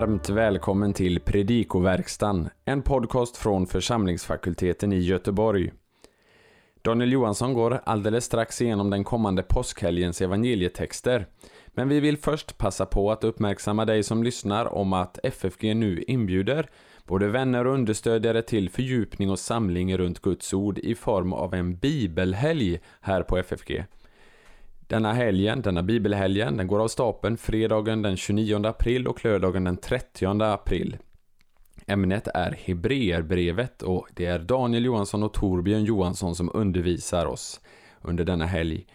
varmt välkommen till Predikoverkstan, en podcast från församlingsfakulteten i Göteborg. Daniel Johansson går alldeles strax igenom den kommande påskhelgens evangelietexter. Men vi vill först passa på att uppmärksamma dig som lyssnar om att FFG nu inbjuder både vänner och understödjare till fördjupning och samling runt Guds ord i form av en bibelhelg här på FFG. Denna helgen, denna bibelhelgen, den går av stapeln fredagen den 29 april och lördagen den 30 april. Ämnet är Hebreerbrevet och det är Daniel Johansson och Torbjörn Johansson som undervisar oss under denna helg.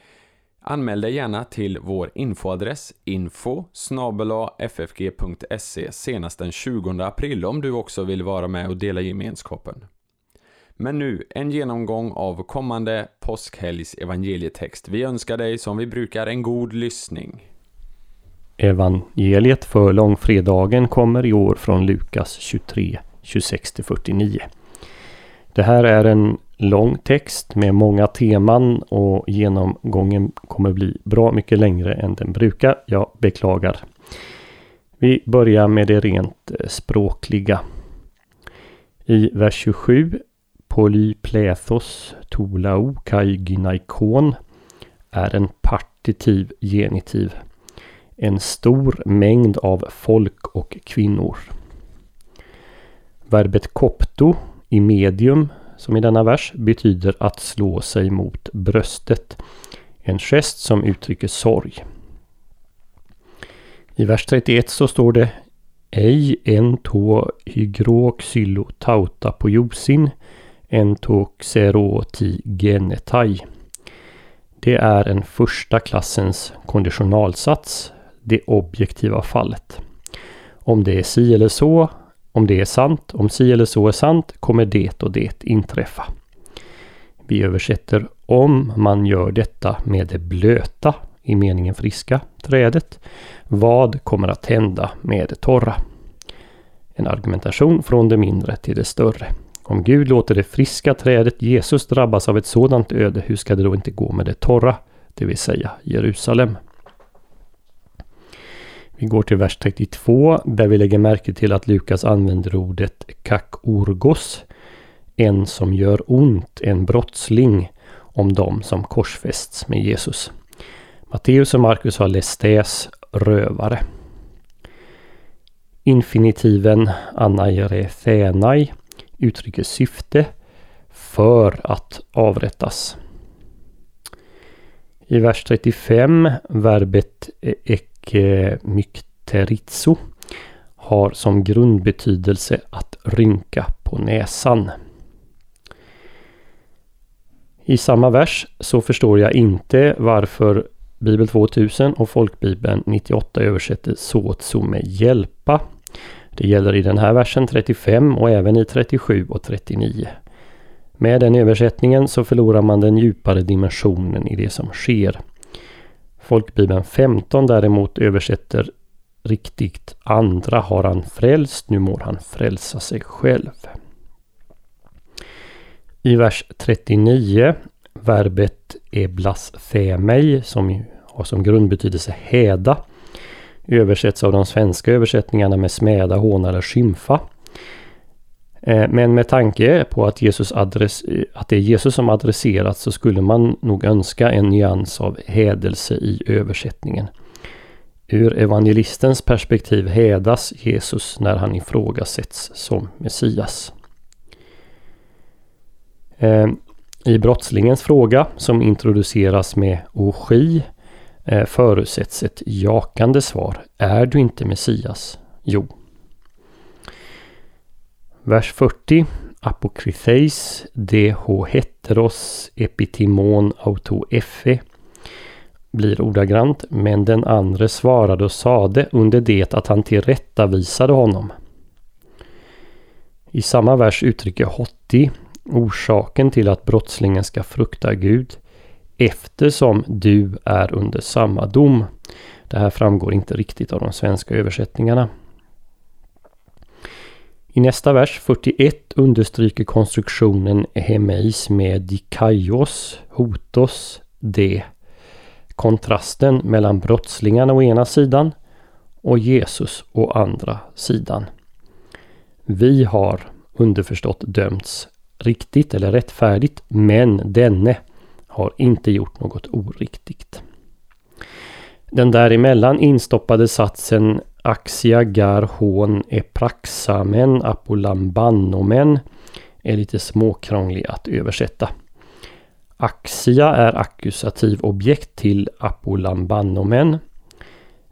Anmäl dig gärna till vår infoadress info ffg.se senast den 20 april om du också vill vara med och dela gemenskapen. Men nu en genomgång av kommande påskhelgs evangelietext. Vi önskar dig som vi brukar en god lyssning. Evangeliet för långfredagen kommer i år från Lukas 23, 26-49. Det här är en lång text med många teman och genomgången kommer bli bra mycket längre än den brukar. Jag beklagar. Vi börjar med det rent eh, språkliga. I vers 27 Polyplethos tolao kaiginaikon är en partitiv genitiv. En stor mängd av folk och kvinnor. Verbet kopto i medium, som i denna vers, betyder att slå sig mot bröstet. En gest som uttrycker sorg. I vers 31 så står det Ej en tå hygro xylo tauta på josin entoxeroti genetai. Det är en första klassens konditionalsats, det objektiva fallet. Om det är si eller så, om det är sant, om si eller så är sant, kommer det och det inträffa. Vi översätter om man gör detta med det blöta, i meningen friska, trädet. Vad kommer att hända med det torra? En argumentation från det mindre till det större. Om Gud låter det friska trädet Jesus drabbas av ett sådant öde, hur ska det då inte gå med det torra, det vill säga Jerusalem? Vi går till vers 32 där vi lägger märke till att Lukas använder ordet kakorgos, en som gör ont, en brottsling, om dem som korsfästs med Jesus. Matteus och Markus har lestes, rövare. Infinitiven anairethenai uttrycker syfte för att avrättas. I vers 35, verbet ekmykterizo har som grundbetydelse att rynka på näsan. I samma vers så förstår jag inte varför Bibel 2000 och Folkbibeln 98 översätter såtso med hjälpa det gäller i den här versen 35 och även i 37 och 39. Med den översättningen så förlorar man den djupare dimensionen i det som sker. Folkbibeln 15 däremot översätter riktigt andra har han frälst, nu må han frälsa sig själv. I vers 39, verbet eblasfemei som har som grundbetydelse häda översätts av de svenska översättningarna med smäda, håna eller skymfa. Eh, men med tanke på att, Jesus adress, eh, att det är Jesus som adresserats så skulle man nog önska en nyans av hädelse i översättningen. Ur evangelistens perspektiv hädas Jesus när han ifrågasätts som Messias. Eh, I brottslingens fråga som introduceras med ogi Eh, förutsätts ett jakande svar. Är du inte Messias? Jo. Vers 40. Apokrytheis DH heteros epitimon auto effe blir ordagrant. Men den andre svarade och sade under det att han tillrättavisade honom. I samma vers uttrycker Hotti orsaken till att brottslingen ska frukta Gud eftersom du är under samma dom. Det här framgår inte riktigt av de svenska översättningarna. I nästa vers 41 understryker konstruktionen hemeis med dikaios, hotos, de. Kontrasten mellan brottslingarna å ena sidan och Jesus å andra sidan. Vi har underförstått dömts riktigt eller rättfärdigt men denne har inte gjort något oriktigt. Den däremellan instoppade satsen Axia gar hon epraxamen apolambannomen är lite småkrånglig att översätta. Axia är ackusativ objekt till apolambannomen.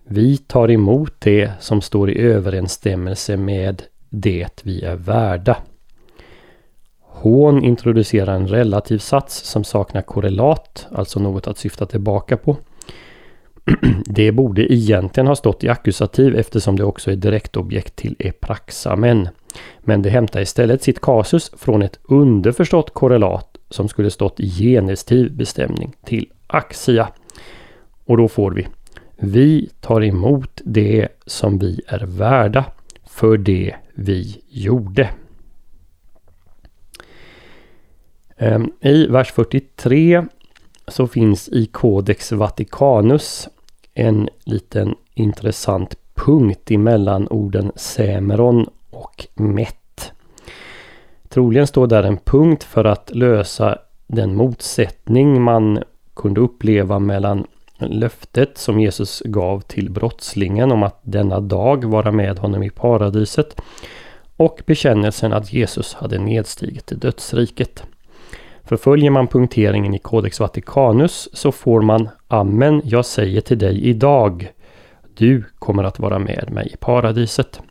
Vi tar emot det som står i överensstämmelse med det vi är värda. Hån introducerar en relativ sats som saknar korrelat, alltså något att syfta tillbaka på. Det borde egentligen ha stått i ackusativ eftersom det också är direktobjekt till epraxamen. Men det hämtar istället sitt kasus från ett underförstått korrelat som skulle stått i genestiv bestämning till axia. Och då får vi Vi tar emot det som vi är värda för det vi gjorde. Ehm, I vers 43 så finns i Codex Vaticanus en liten intressant punkt emellan orden Sämeron och Mätt. Troligen står där en punkt för att lösa den motsättning man kunde uppleva mellan löftet som Jesus gav till brottslingen om att denna dag vara med honom i paradiset och bekännelsen att Jesus hade nedstigit till dödsriket. Förföljer man punkteringen i Codex Vaticanus så får man Amen, jag säger till dig idag. Du kommer att vara med mig i paradiset.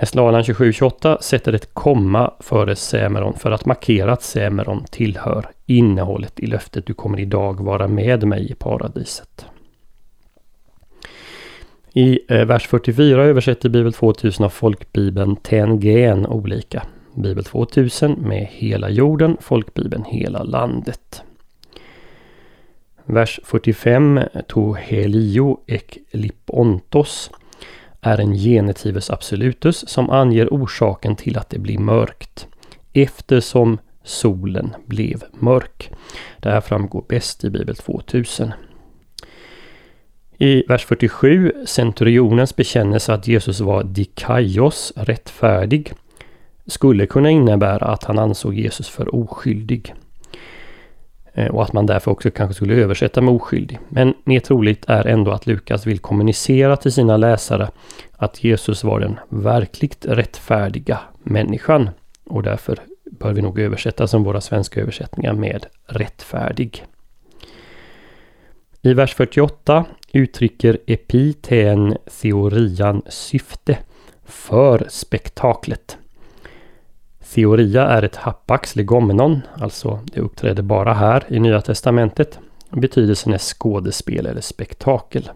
Neslalan 2728 sätter ett komma före Sämeron för att markera att Sämeron tillhör innehållet i löftet Du kommer idag vara med mig i paradiset. I eh, vers 44 översätter Bibel 2000 av folkbibeln Tengen olika. Bibel 2000 med hela jorden, folkbibeln hela landet. Vers 45, to helio ek lipontos, är en genetives absolutus som anger orsaken till att det blir mörkt. Eftersom solen blev mörk. Det här framgår bäst i Bibel 2000. I vers 47, centurionens bekännelse att Jesus var dikaios, rättfärdig, skulle kunna innebära att han ansåg Jesus för oskyldig. Eh, och att man därför också kanske skulle översätta med oskyldig. Men mer troligt är ändå att Lukas vill kommunicera till sina läsare att Jesus var den verkligt rättfärdiga människan. Och därför bör vi nog översätta som våra svenska översättningar med rättfärdig. I vers 48 uttrycker epiten theorian syfte för spektaklet. Theoria är ett hapax legomenon, alltså det uppträder bara här i Nya Testamentet. Betydelsen är skådespel eller spektakel.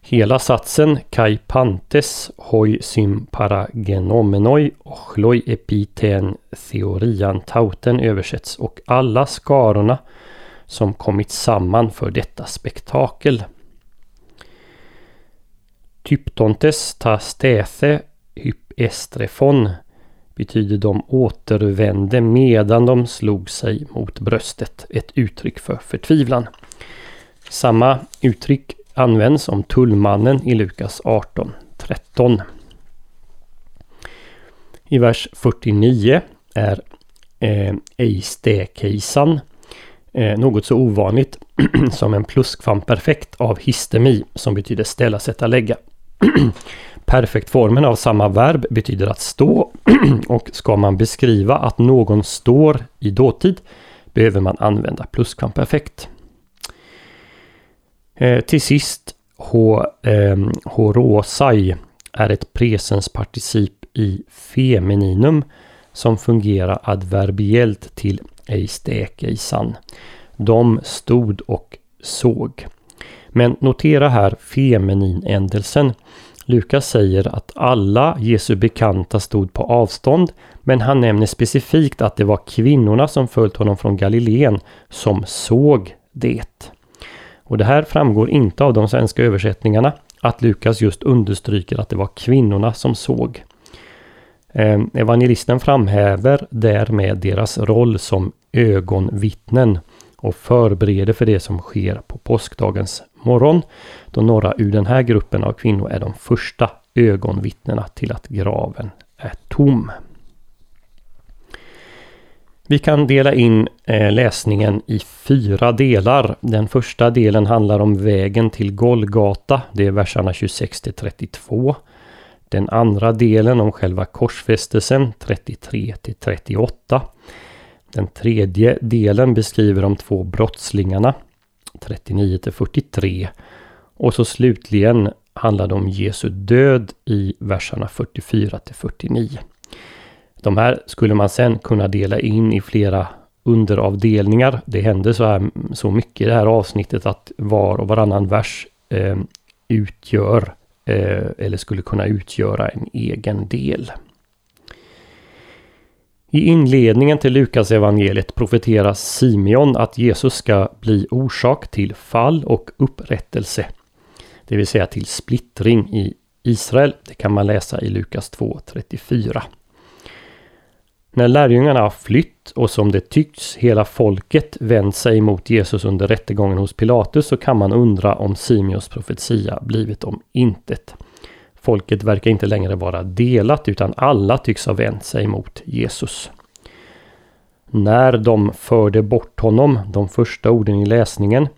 Hela satsen kai pantes hoi och ochloi epiten theorian tauten översätts och alla skarorna som kommit samman för detta spektakel. Typtontes ta stäthe hyp estrefon betyder de återvände medan de slog sig mot bröstet. Ett uttryck för förtvivlan. Samma uttryck används om tullmannen i Lukas 18.13. I vers 49 är eh, eistekeisan eh, något så ovanligt som en pluskvamperfekt av histemi som betyder ställa, sätta, lägga. Perfektformen av samma verb betyder att stå och ska man beskriva att någon står i dåtid behöver man använda pluskvamperfekt. Eh, till sist, h, eh, horosai är ett presensparticip i femininum som fungerar adverbiellt till ej stek, ej eistekeisan. De stod och såg. Men notera här femininändelsen. Lukas säger att alla Jesu bekanta stod på avstånd men han nämner specifikt att det var kvinnorna som följt honom från Galileen som såg det. Och det här framgår inte av de svenska översättningarna att Lukas just understryker att det var kvinnorna som såg. Eh, evangelisten framhäver därmed deras roll som ögonvittnen och förbereder för det som sker på påskdagens morgon då några ur den här gruppen av kvinnor är de första ögonvittnena till att graven är tom. Vi kan dela in eh, läsningen i fyra delar. Den första delen handlar om vägen till Golgata. Det är verserna 26 till 32. Den andra delen om själva korsfästelsen 33 till 38. Den tredje delen beskriver de två brottslingarna 39 till 43. Och så slutligen handlar det om Jesu död i verserna 44 till 49. De här skulle man sen kunna dela in i flera underavdelningar. Det händer så, här, så mycket i det här avsnittet att var och varannan vers eh, utgör eh, eller skulle kunna utgöra en egen del. I inledningen till Lukas evangeliet profeterar Simeon att Jesus ska bli orsak till fall och upprättelse. Det vill säga till splittring i Israel. Det kan man läsa i Lukas 2.34. När lärjungarna har flytt och som det tycks hela folket vänt sig mot Jesus under rättegången hos Pilatus så kan man undra om Simeons profetia blivit om intet. Folket verkar inte längre vara delat utan alla tycks ha vänt sig mot Jesus. När de förde bort honom, de första orden i läsningen,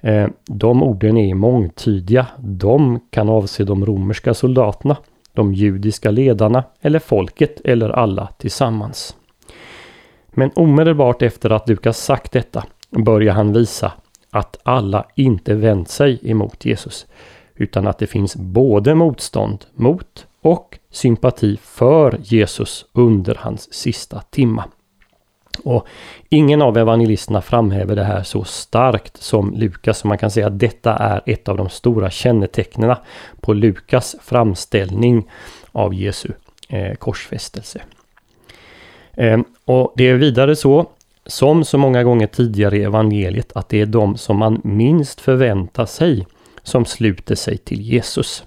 eh, de orden är mångtydiga. De kan avse de romerska soldaterna de judiska ledarna eller folket eller alla tillsammans. Men omedelbart efter att Lukas sagt detta börjar han visa att alla inte vänt sig emot Jesus utan att det finns både motstånd mot och sympati för Jesus under hans sista timma. Och ingen av evangelisterna framhäver det här så starkt som Lukas. Så man kan säga att detta är ett av de stora kännetecknen på Lukas framställning av Jesu eh, korsfästelse. Eh, och det är vidare så, som så många gånger tidigare i evangeliet, att det är de som man minst förväntar sig som sluter sig till Jesus.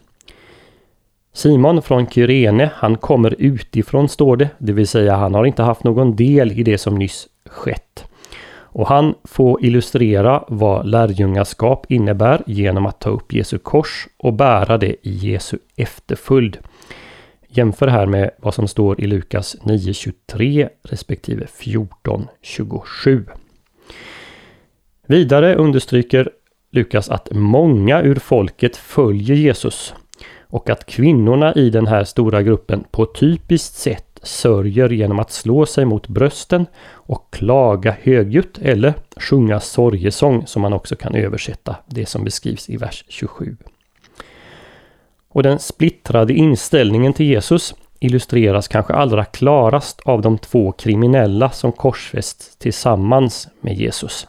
Simon från Kyrene, han kommer utifrån står det, det vill säga han har inte haft någon del i det som nyss skett. Och han får illustrera vad lärjungaskap innebär genom att ta upp Jesu kors och bära det i Jesu efterföljd. Jämför här med vad som står i Lukas 9.23 respektive 14.27. Vidare understryker Lukas att många ur folket följer Jesus och att kvinnorna i den här stora gruppen på typiskt sätt sörjer genom att slå sig mot brösten och klaga högljutt eller sjunga sorgesång som man också kan översätta det som beskrivs i vers 27. Och den splittrade inställningen till Jesus illustreras kanske allra klarast av de två kriminella som korsfästs tillsammans med Jesus.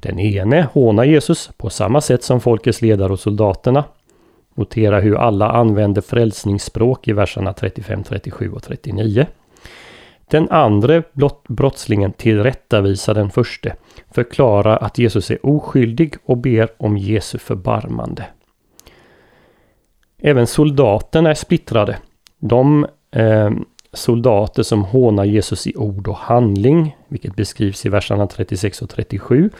Den ene hånar Jesus på samma sätt som folkets ledare och soldaterna Notera hur alla använder frälsningsspråk i verserna 35, 37 och 39. Den andra brottslingen tillrättavisar den förste, förklarar att Jesus är oskyldig och ber om Jesu förbarmande. Även soldaterna är splittrade. De eh, soldater som hånar Jesus i ord och handling, vilket beskrivs i verserna 36 och 37,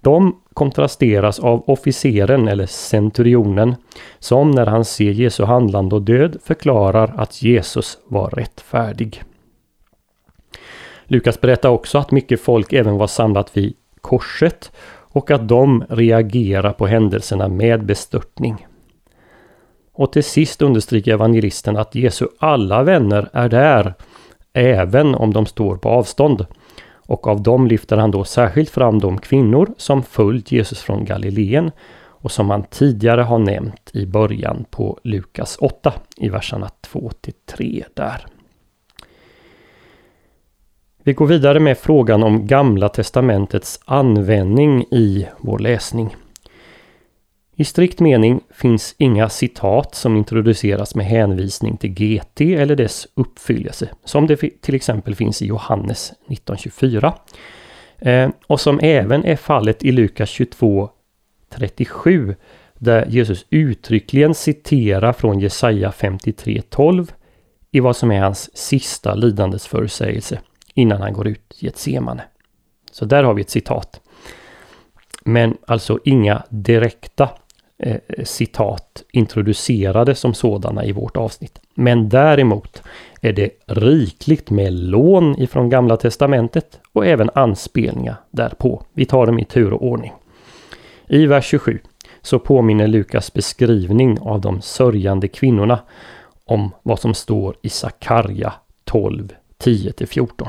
de kontrasteras av officeren eller centurionen som när han ser Jesu handlande och död förklarar att Jesus var rättfärdig. Lukas berättar också att mycket folk även var samlat vid korset och att de reagerar på händelserna med bestörtning. Och till sist understryker evangelisten att Jesu alla vänner är där, även om de står på avstånd. Och av dem lyfter han då särskilt fram de kvinnor som följt Jesus från Galileen och som han tidigare har nämnt i början på Lukas 8 i verserna 2 till 3 där. Vi går vidare med frågan om Gamla Testamentets användning i vår läsning. I strikt mening finns inga citat som introduceras med hänvisning till GT eller dess uppfyllelse, som det till exempel finns i Johannes 1924. Eh, och som även är fallet i Lukas 22 37 där Jesus uttryckligen citerar från Jesaja 53.12 i vad som är hans sista lidandesförutsägelse innan han går ut i ett semane. Så där har vi ett citat. Men alltså inga direkta eh, citat introducerade som sådana i vårt avsnitt. Men däremot är det rikligt med lån ifrån Gamla Testamentet och även anspelningar därpå. Vi tar dem i tur och ordning. I vers 27 så påminner Lukas beskrivning av de sörjande kvinnorna om vad som står i Sakarja 12, 10-14.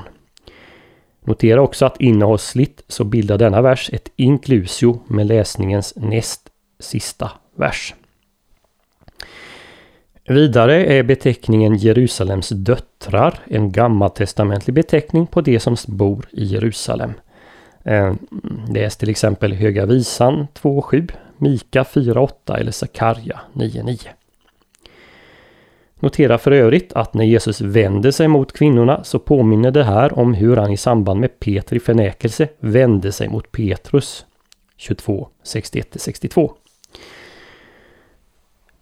Notera också att innehållsligt så bildar denna vers ett inklusio med läsningens näst sista vers. Vidare är beteckningen Jerusalems döttrar en gammaltestamentlig beteckning på de som bor i Jerusalem. Eh, läs till exempel Höga Visan 2.7, Mika 4.8 eller Sakarja 9.9. Notera för övrigt att när Jesus vänder sig mot kvinnorna så påminner det här om hur han i samband med Petri förnekelse vände sig mot Petrus 22, 61-62.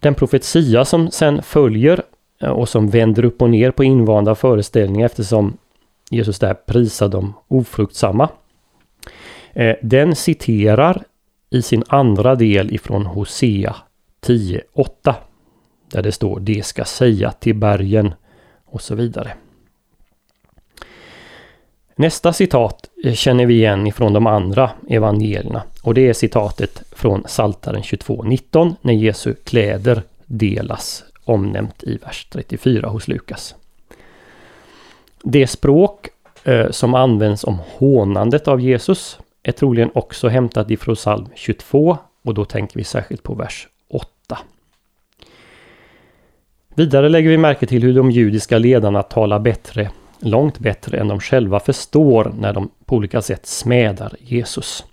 Den profetia som sen följer eh, och som vänder upp och ner på invanda föreställningar eftersom Jesus där prisar de ofruktsamma. Eh, den citerar i sin andra del ifrån Hosea 10.8. Där det står det ska säga till bergen och så vidare. Nästa citat eh, känner vi igen ifrån de andra evangelierna och det är citatet från Saltaren 22.19 när Jesu kläder delas omnämnt i vers 34 hos Lukas. Det språk eh, som används om hånandet av Jesus är troligen också hämtat ifrån psalm 22 och då tänker vi särskilt på vers 8. Vidare lägger vi märke till hur de judiska ledarna talar bättre, långt bättre än de själva förstår när de på olika sätt smädar Jesus.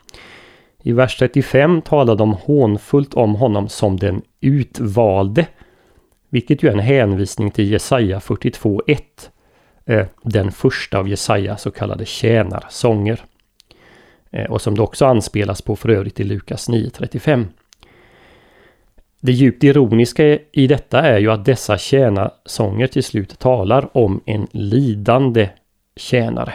I vers 35 talar de hånfullt om honom som den utvalde, vilket ju är en hänvisning till Jesaja 42.1, eh, den första av Jesaja så kallade tjänarsånger. Eh, och som det också anspelas på för övrigt i Lukas 9.35. Det djupt ironiska i detta är ju att dessa tjänarsånger till slut talar om en lidande tjänare.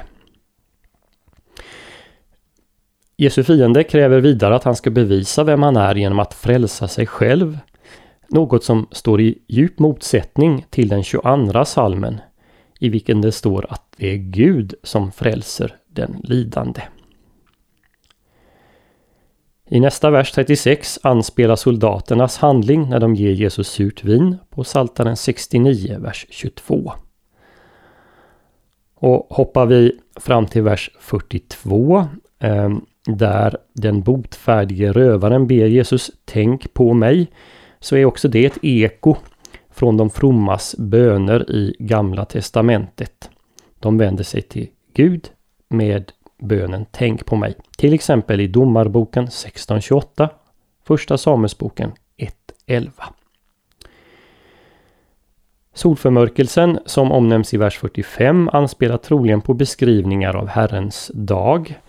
Jesu fiende kräver vidare att han ska bevisa vem han är genom att frälsa sig själv. Något som står i djup motsättning till den 22 salmen i vilken det står att det är Gud som frälser den lidande. I nästa vers 36 anspelar soldaternas handling när de ger Jesus surt vin på Psaltaren 69, vers 22. Och hoppar vi fram till vers 42 ehm, där den botfärdige rövaren ber Jesus Tänk på mig så är också det ett eko från de frommas böner i Gamla Testamentet. De vänder sig till Gud med bönen Tänk på mig. Till exempel i Domarboken 1628, Första Samuelsboken 1.11. Solförmörkelsen som omnämns i vers 45 anspelar troligen på beskrivningar av Herrens dag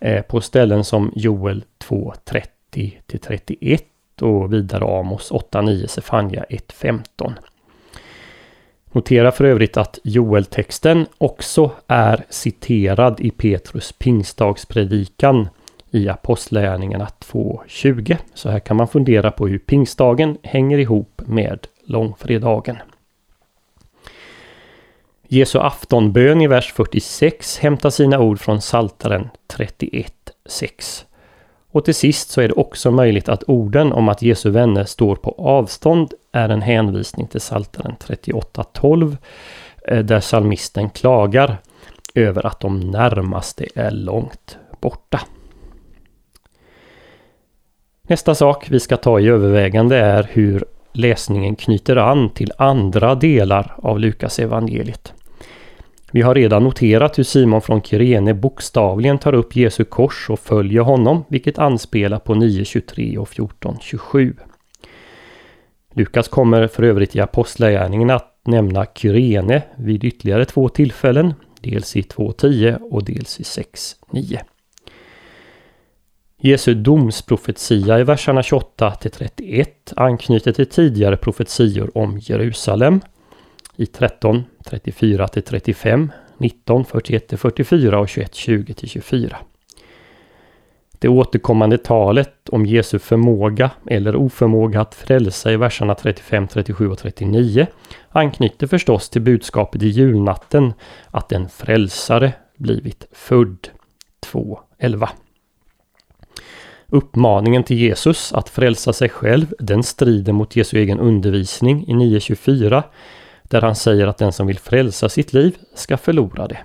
eh, på ställen som Joel 2.30 31 och vidare Amos 8.9 Sefania 1.15. Notera för övrigt att Joel-texten också är citerad i Petrus pingstdagspredikan i Apostlagärningarna 2.20. Så här kan man fundera på hur pingstdagen hänger ihop med långfredagen. Jesu aftonbön i vers 46 hämtar sina ord från Saltaren 31.6. Och till sist så är det också möjligt att orden om att Jesu vänner står på avstånd är en hänvisning till Psaltaren 38.12 eh, där salmisten klagar över att de närmaste är långt borta. Nästa sak vi ska ta i övervägande är hur läsningen knyter an till andra delar av Lukas evangeliet. Vi har redan noterat hur Simon från Kyrene bokstavligen tar upp Jesu kors och följer honom, vilket anspelar på 9.23 och 14.27. Lukas kommer för övrigt i Apostlagärningarna att nämna Kyrene vid ytterligare två tillfällen, dels i 2.10 och dels i 6.9. Jesu domsprofetia i verserna 28 31 anknyter till tidigare profetior om Jerusalem i 13, 34 till 35, 19, 41 till 44 och 21, 20 till 24. Det återkommande talet om Jesu förmåga eller oförmåga att frälsa i verserna 35, 37 och 39 anknyter förstås till budskapet i julnatten att en frälsare blivit född. 2.11. Uppmaningen till Jesus att frälsa sig själv, den strider mot Jesu egen undervisning i 9.24 där han säger att den som vill frälsa sitt liv ska förlora det.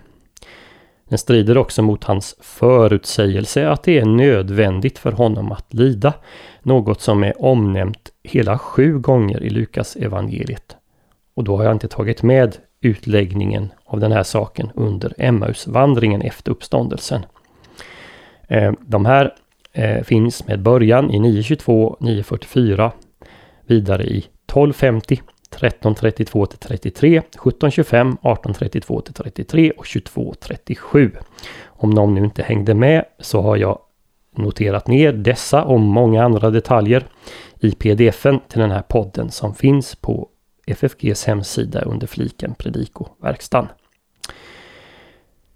Den strider också mot hans förutsägelse att det är nödvändigt för honom att lida, något som är omnämnt hela sju gånger i Lukas evangeliet. Och då har jag inte tagit med utläggningen av den här saken under Emmausvandringen efter uppståndelsen. Eh, de här eh, finns med början i 922, 944, vidare i 1250, 1332 till 33, 1725, 1832 till 33 och 2237. Om någon nu inte hängde med så har jag noterat ner dessa och många andra detaljer i pdfen till den här podden som finns på FFGs hemsida under fliken Predikoverkstan.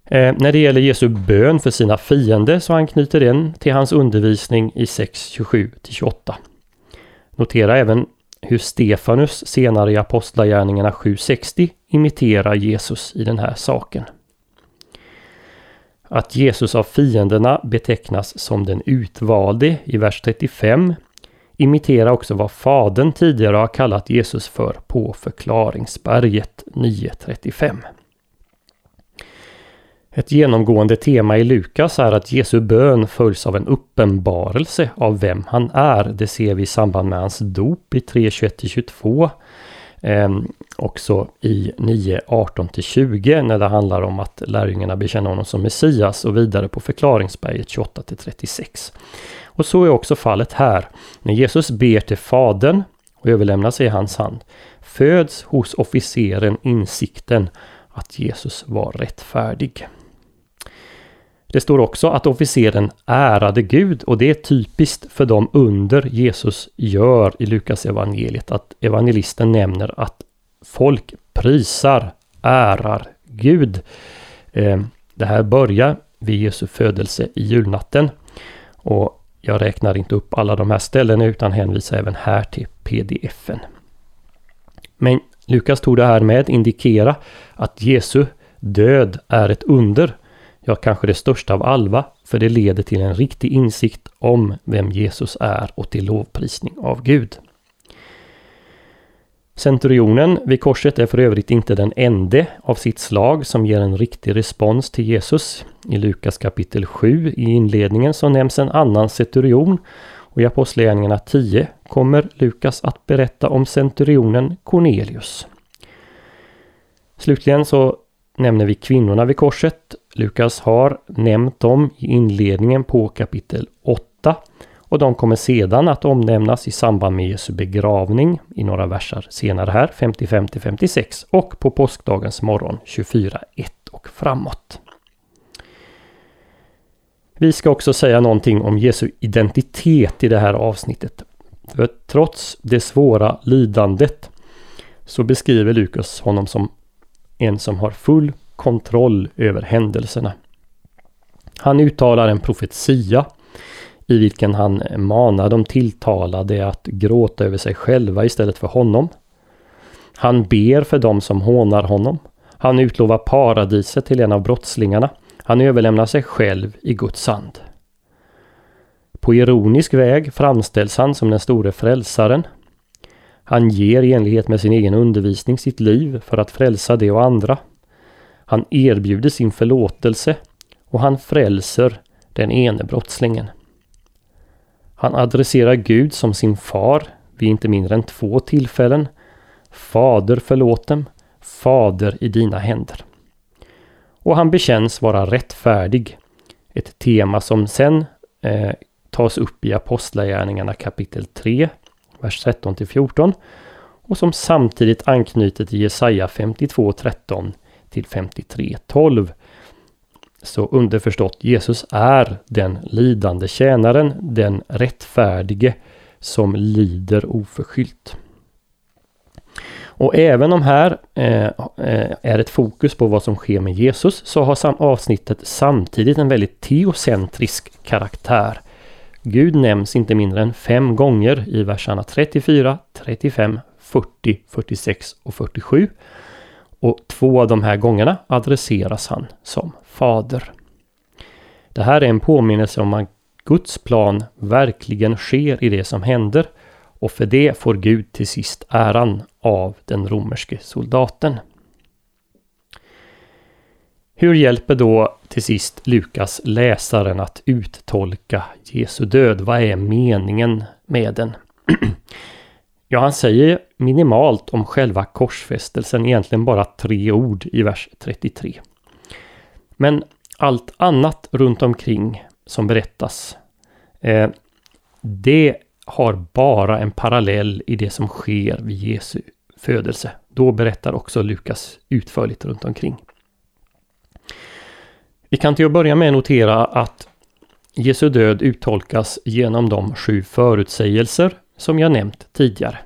Eh, när det gäller Jesu bön för sina fiender så anknyter den till hans undervisning i 6.27 28. Notera även hur Stefanus senare i Apostlagärningarna 7.60 imiterar Jesus i den här saken. Att Jesus av fienderna betecknas som den utvalde i vers 35 imiterar också vad Fadern tidigare har kallat Jesus för på förklaringsberget 9.35. Ett genomgående tema i Lukas är att Jesu bön följs av en uppenbarelse av vem han är. Det ser vi i samband med hans dop i 3.21-22. Eh, också i 9.18-20 när det handlar om att lärjungarna bekänner honom som Messias och vidare på förklaringsberget 28-36. Och så är också fallet här. När Jesus ber till Fadern och överlämnar sig i hans hand föds hos officeren insikten att Jesus var rättfärdig. Det står också att officeren ärade Gud och det är typiskt för de under Jesus gör i Lukas evangeliet att evangelisten nämner att folk prisar, ärar Gud. Ehm, det här börjar vid Jesu födelse i julnatten. Och jag räknar inte upp alla de här ställena utan hänvisar även här till pdfen. Men Lukas tog det här med indikera att Jesu död är ett under ja kanske det största av alla, för det leder till en riktig insikt om vem Jesus är och till lovprisning av Gud. Centurionen vid korset är för övrigt inte den enda av sitt slag som ger en riktig respons till Jesus. I Lukas kapitel 7 i inledningen så nämns en annan centurion och i Apostlagärningarna 10 kommer Lukas att berätta om centurionen Cornelius. Slutligen så nämner vi kvinnorna vid korset. Lukas har nämnt dem i inledningen på kapitel 8 och de kommer sedan att omnämnas i samband med Jesu begravning i några verser senare här, 55 56 och på påskdagens morgon 24.1 och framåt. Vi ska också säga någonting om Jesu identitet i det här avsnittet. För trots det svåra lidandet så beskriver Lukas honom som en som har full kontroll över händelserna. Han uttalar en profetia i vilken han manar de tilltalade att gråta över sig själva istället för honom. Han ber för dem som hånar honom. Han utlovar paradiset till en av brottslingarna. Han överlämnar sig själv i Guds hand. På ironisk väg framställs han som den store frälsaren. Han ger i enlighet med sin egen undervisning sitt liv för att frälsa det och andra. Han erbjuder sin förlåtelse och han frälser den ene brottslingen. Han adresserar Gud som sin far vid inte mindre än två tillfällen. Fader förlåt dem, Fader i dina händer. Och han bekänns vara rättfärdig. Ett tema som sen eh, tas upp i Apostlagärningarna kapitel 3, vers 13 till 14 och som samtidigt anknyter till Jesaja 52.13 till 53.12. Så underförstått, Jesus är den lidande tjänaren, den rättfärdige som lider oförskyllt. Och även om här eh, eh är ett fokus på vad som sker med Jesus så har avsnittet samtidigt en väldigt teocentrisk karaktär. Gud nämns inte mindre än fem gånger i verserna 34, 35, 40, 46 och 47. Och två av de här gångerna adresseras han som fader. Det här är en påminnelse om att Guds plan verkligen sker i det som händer och för det får Gud till sist äran av den romerske soldaten. Hur hjälper då till sist Lukas läsaren att uttolka Jesu död? Vad är meningen med den? ja, han säger minimalt om själva korsfästelsen, egentligen bara tre ord i vers 33. Men allt annat runt omkring som berättas, eh, det har bara en parallell i det som sker vid Jesu födelse. Då berättar också Lukas utförligt runt omkring. Vi kan till att börja med notera att Jesu död uttolkas genom de sju förutsägelser som jag nämnt tidigare.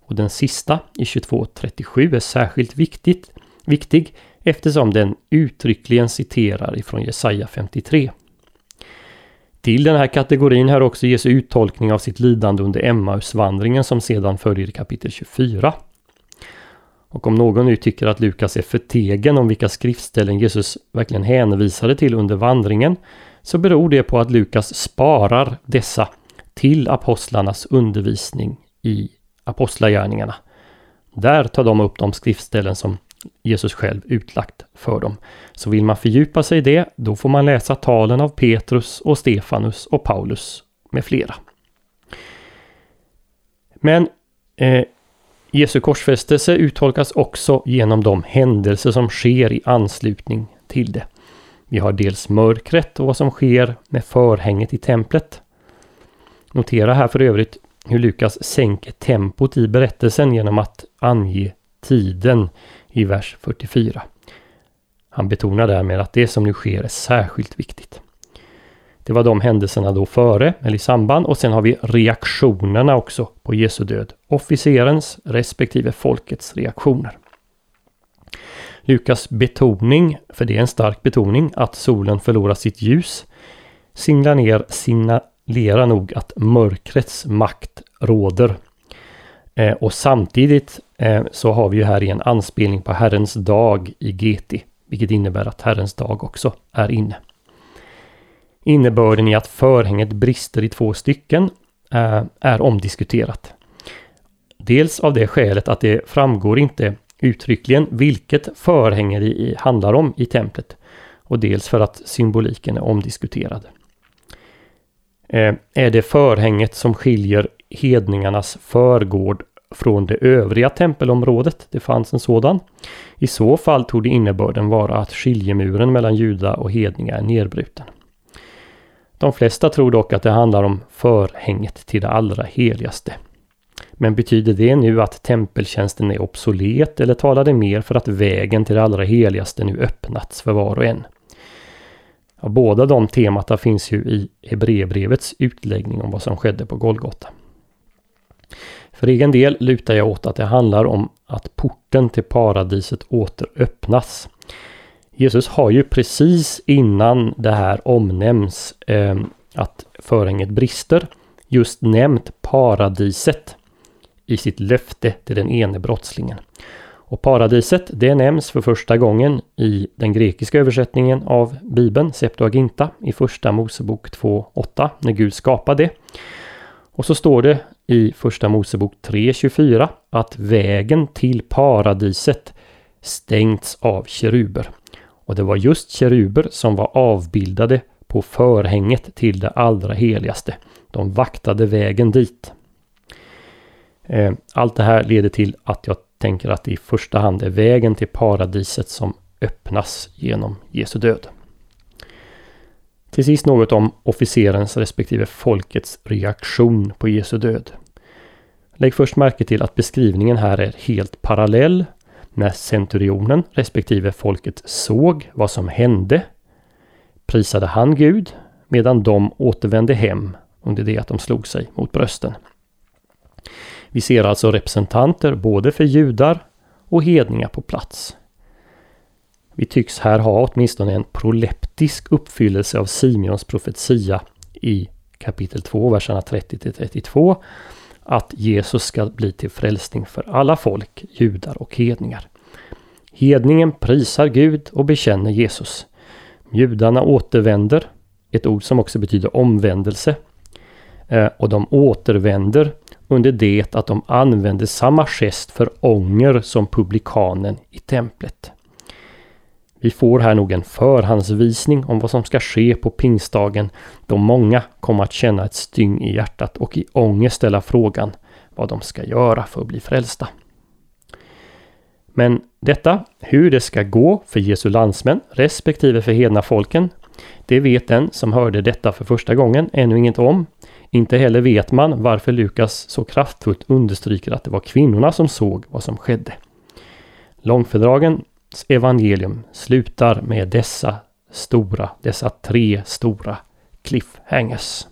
Och den sista i 22.37 är särskilt viktigt, viktig eftersom den uttryckligen citerar ifrån Jesaja 53. Till den här kategorin hör också Jesu uttolkning av sitt lidande under Emmausvandringen som sedan följer i kapitel 24. Och om någon nu tycker att Lukas är förtegen om vilka skriftställen Jesus verkligen hänvisade till under vandringen så beror det på att Lukas sparar dessa till apostlarnas undervisning i apostlagärningarna. Där tar de upp de skriftställen som Jesus själv utlagt för dem. Så vill man fördjupa sig i det, då får man läsa talen av Petrus och Stefanus och Paulus med flera. Men eh, Jesu korsfästelse uttolkas också genom de händelser som sker i anslutning till det. Vi har dels mörkret och vad som sker med förhänget i templet. Notera här för övrigt hur Lukas sänker tempot i berättelsen genom att ange tiden i vers 44. Han betonar därmed att det som nu sker är särskilt viktigt. Det var de händelserna då före eller i samband och sen har vi reaktionerna också på Jesu död. Officerens respektive folkets reaktioner. Lukas betoning, för det är en stark betoning, att solen förlorar sitt ljus singlar ner sina lera nog att mörkrets makt råder. Eh, och samtidigt eh, så har vi ju här en anspelning på Herrens dag i GT, vilket innebär att Herrens dag också är inne. Innebörden i att förhänget brister i två stycken eh, är omdiskuterat. Dels av det skälet att det framgår inte uttryckligen vilket förhänge det handlar om i templet och dels för att symboliken är omdiskuterad. Eh, är det förhänget som skiljer hedningarnas förgård från det övriga tempelområdet? Det fanns en sådan. I så fall tog det innebörden vara att skiljemuren mellan juda och hedningar är nedbruten. De flesta tror dock att det handlar om förhänget till det allra heligaste. Men betyder det nu att tempeltjänsten är obsolet eller talar det mer för att vägen till det allra heligaste nu öppnats för var och en? Ja, båda de temata finns ju i Hebreerbrevets utläggning om vad som skedde på Golgata. För egen del lutar jag åt att det handlar om att porten till paradiset åter öppnas. Jesus har ju precis innan det här omnämns eh, att förhänget brister just nämnt paradiset i sitt löfte till den ene brottslingen. Och paradiset det nämns för första gången i den grekiska översättningen av Bibeln, Septuaginta, i första Mosebok 2.8 när Gud skapade det. Och så står det i första Mosebok 3.24 att vägen till paradiset stängts av keruber. Och det var just keruber som var avbildade på förhänget till det allra heligaste. De vaktade vägen dit. Eh, allt det här leder till att jag tänker att det i första hand är vägen till paradiset som öppnas genom Jesu död. Till sist något om officerens respektive folkets reaktion på Jesu död. Lägg först märke till att beskrivningen här är helt parallell när centurionen respektive folket såg vad som hände prisade han Gud medan de återvände hem under det att de slog sig mot brösten. Vi ser alltså representanter både för judar och hedningar på plats. Vi tycks här ha åtminstone en proleptisk uppfyllelse av Simeons profetia i kapitel 2, verserna 30-32. att Jesus ska bli till frälsning för alla folk, judar och hedningar. Hedningen prisar Gud och bekänner Jesus. Judarna återvänder, ett ord som också betyder omvändelse. Eh, och de återvänder under det att de använder samma gest för ånger som publikanen i templet. Vi får här nog en förhandsvisning om vad som ska ske på pingstdagen då många kommer att känna ett styng i hjärtat och i ångest ställa frågan vad de ska göra för att bli frälsta. Men detta, hur det ska gå för Jesu landsmän respektive för hedna folken, det vet den som hörde detta för första gången ännu inget om. Inte heller vet man varför Lukas så kraftfullt understryker att det var kvinnorna som såg vad som skedde. Långfördragens evangelium slutar med dessa stora, dessa tre stora cliffhangers.